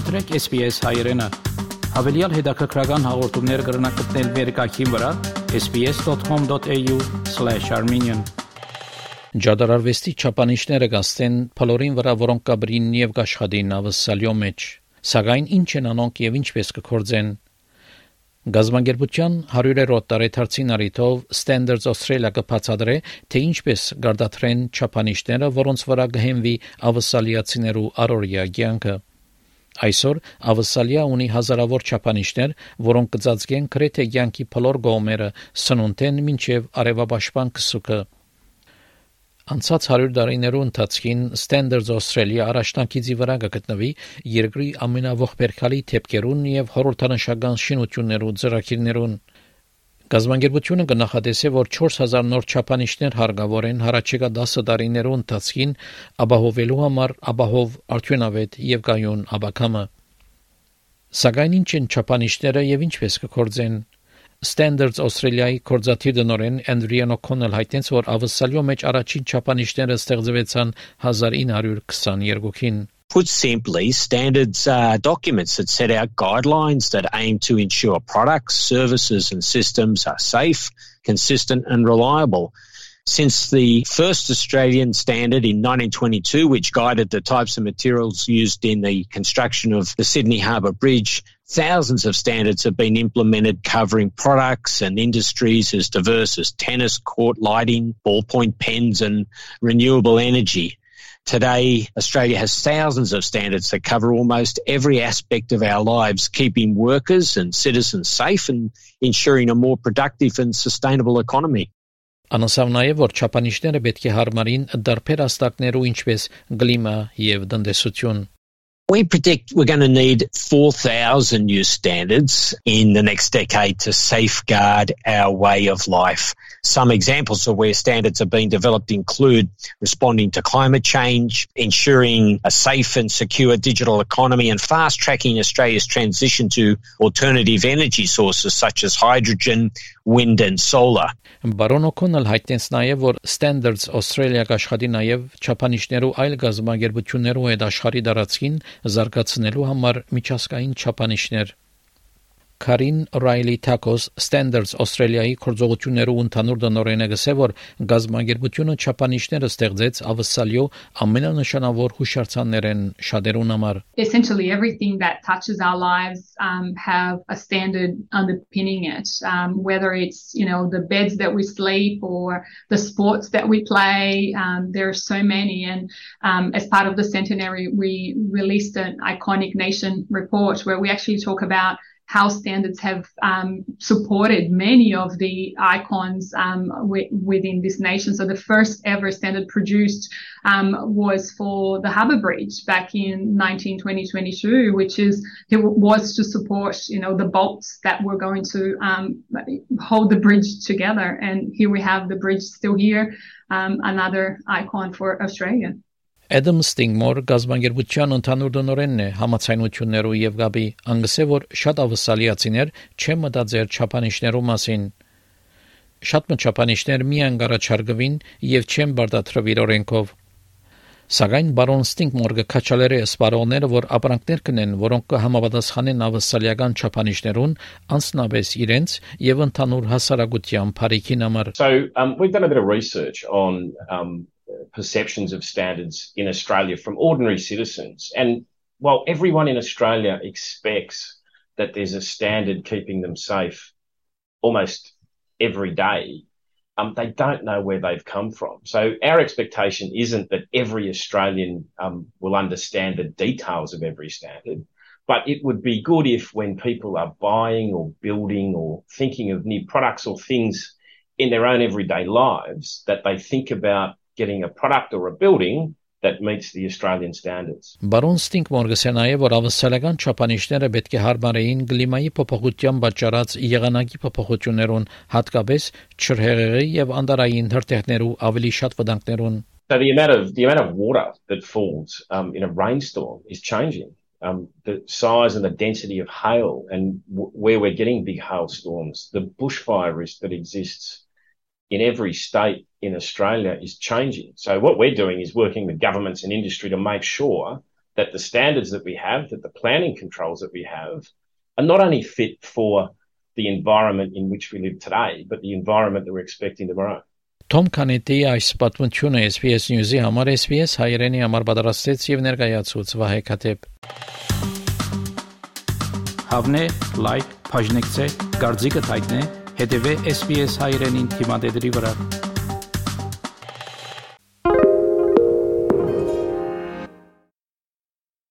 մտրեք SPS հայերեն։ Հավելյալ հետաքրքրական հաղորդումներ կգրնակցնել վերկայքին վրա sps.com.au/armenian Ջադարարվեստի չափանիշները գաստեն փլորին վրա, որոնք կբրին եւ աշխատին ավսալյո մեջ։ Սակայն ինչ են անոնք եւ ինչպես կկործեն Գազམ་ագերբության 100-րդ տարեթարցին արիթով Standards Australia կբացատրե, թե ինչպես գարդաթրեն չափանիշները, որոնց վրա կհենվի ավսալիացիներու առօրյա կյանքը։ Այսօր ավսալիա ունի հազարավոր չափանիշներ, որոնք կծածկեն քրեթե կյանքի փլոր գոմերը սնունդեն մինչև արևապաշտպան կսուկը։ Անցած 100 տարիներու ընթացքին Standards Australia առաջնակիցի վրա կգտնվի երկրի ամենաողբերգալի թեփքերուն եւ հորորթանշական շինություններու ծրագիրներուն։ Գազམ་ագերբությունը կնախադեսե, որ 4000 նոր չափանիշներ հարգավոր են հարաճեկա 10 տարիներու ընթացքին ապահովելու համար ապահով արդյունավետ եւ կայուն աբակամը։ Սակայն ինչ են չափանիշները եւ ինչպես կկործեն Standards Australia-ի կորզաթիր դնորեն Andrian O'Connell հայտնեց, որ ավսալյո մեջ առաջին չափանիշները ստեղծվեցան 1922-ին։ Put simply, standards are documents that set out guidelines that aim to ensure products, services, and systems are safe, consistent, and reliable. Since the first Australian standard in 1922, which guided the types of materials used in the construction of the Sydney Harbour Bridge, thousands of standards have been implemented covering products and industries as diverse as tennis court lighting, ballpoint pens, and renewable energy. Today, Australia has thousands of standards that cover almost every aspect of our lives, keeping workers and citizens safe and ensuring a more productive and sustainable economy. Անասավ նաև որ չափանիշները պետք է հարմարին դարբեր աստակներու ինչպես գլիմա եւ դնդեսություն We predict we're going to need 4,000 new standards in the next decade to safeguard our way of life. Some examples of where standards have been developed include responding to climate change, ensuring a safe and secure digital economy, and fast tracking Australia's transition to alternative energy sources such as hydrogen, wind, and solar. Բարոն Օքոնել հայտնեց նաև, որ Standards Australia կաշխատի նաև չափանիշներու այլ գազམ་ագերբություններու հետ աշխարհի դարածքին զարգացնելու համար միջազգային չափանիշներ Kareen Քարին Ռայլի Թակոս Ստենդարդս Ավստրալիայի կորձողություններով ընդհանուր դնորեն է գսել, որ գազագերբությունը չափանիշները ստեղծեց ավսալյո ամենանշանավոր հուշարձաններեն շատերուն համար։ Essentially everything that touches our lives um, have a standard underpinning it, um, whether it's, you know, the beds that we sleep or the sports that we play. Um, there are so many. And um, as part of the centenary, we released an iconic nation report where we actually talk about how standards have um, supported many of the icons um, w- within this nation. So the first ever standard produced um, was for the Harbour Bridge back in 1920-22, which is it was to support you know the bolts that were going to um, hold the bridge together. And here we have the bridge still here, um, another icon for Australia. Adam Stingmore գազբանգերության ընդհանուր դնորենն է համացայնություններու եւ գաբի անգսե որ շատ ավսալիացիներ չեն մտածեր չափանիշներու մասին շատ մճապանիշներ միան գարաչարգվին եւ չեն բարդատրվիր օրենքով Սակայն բարոն Ստինգմորգը քաչալերը սպարողները, որ ապրանքներ կնեն, որոնք կհամապատասխանեն ավսալիական չափանիշներուն, անցնաբես իրենց եւ ընդհանուր հասարակության բարիքին համար։ So um, we've done a bit of research on um, perceptions of standards in Australia from ordinary citizens. And while everyone in Australia expects that there's a standard keeping them safe almost every day, um, they don't know where they've come from. So our expectation isn't that every Australian um, will understand the details of every standard, but it would be good if when people are buying or building or thinking of new products or things in their own everyday lives, that they think about getting a product or a building that meets the Australian standards. Բարոն Ստինգմորգսը նաև որ ավսալական չափանիշները պետք է հարմարեին կլիմայի փոփոխության պատճառած եղանակի փոփոխություններուն, հատկապես ջրհեղեղի եւ անդարային հրթիռներու ավելի շատ վտանգներուն. So the amount of the amount of water that falls um, in a rainstorm is changing. Um, the size and the density of hail and w- where we're getting big hailstorms, the bushfire risk that exists in every state in Australia is changing. So what we're doing is working with governments and industry to make sure that the standards that we have, that the planning controls that we have are not only fit for the environment in which we live today, but the environment that we're expecting tomorrow. Թոմ Կանետի այս պատմությունը SBS News-ի համար SBS հայերենի համար պատրաստեց եւ ներկայացուց Վահե Քաթեփ։ Հավնե, լայք, բաժանեք, դարձիկը թայտնե, հետեւե SBS հայերենին թիմադեդի վրա։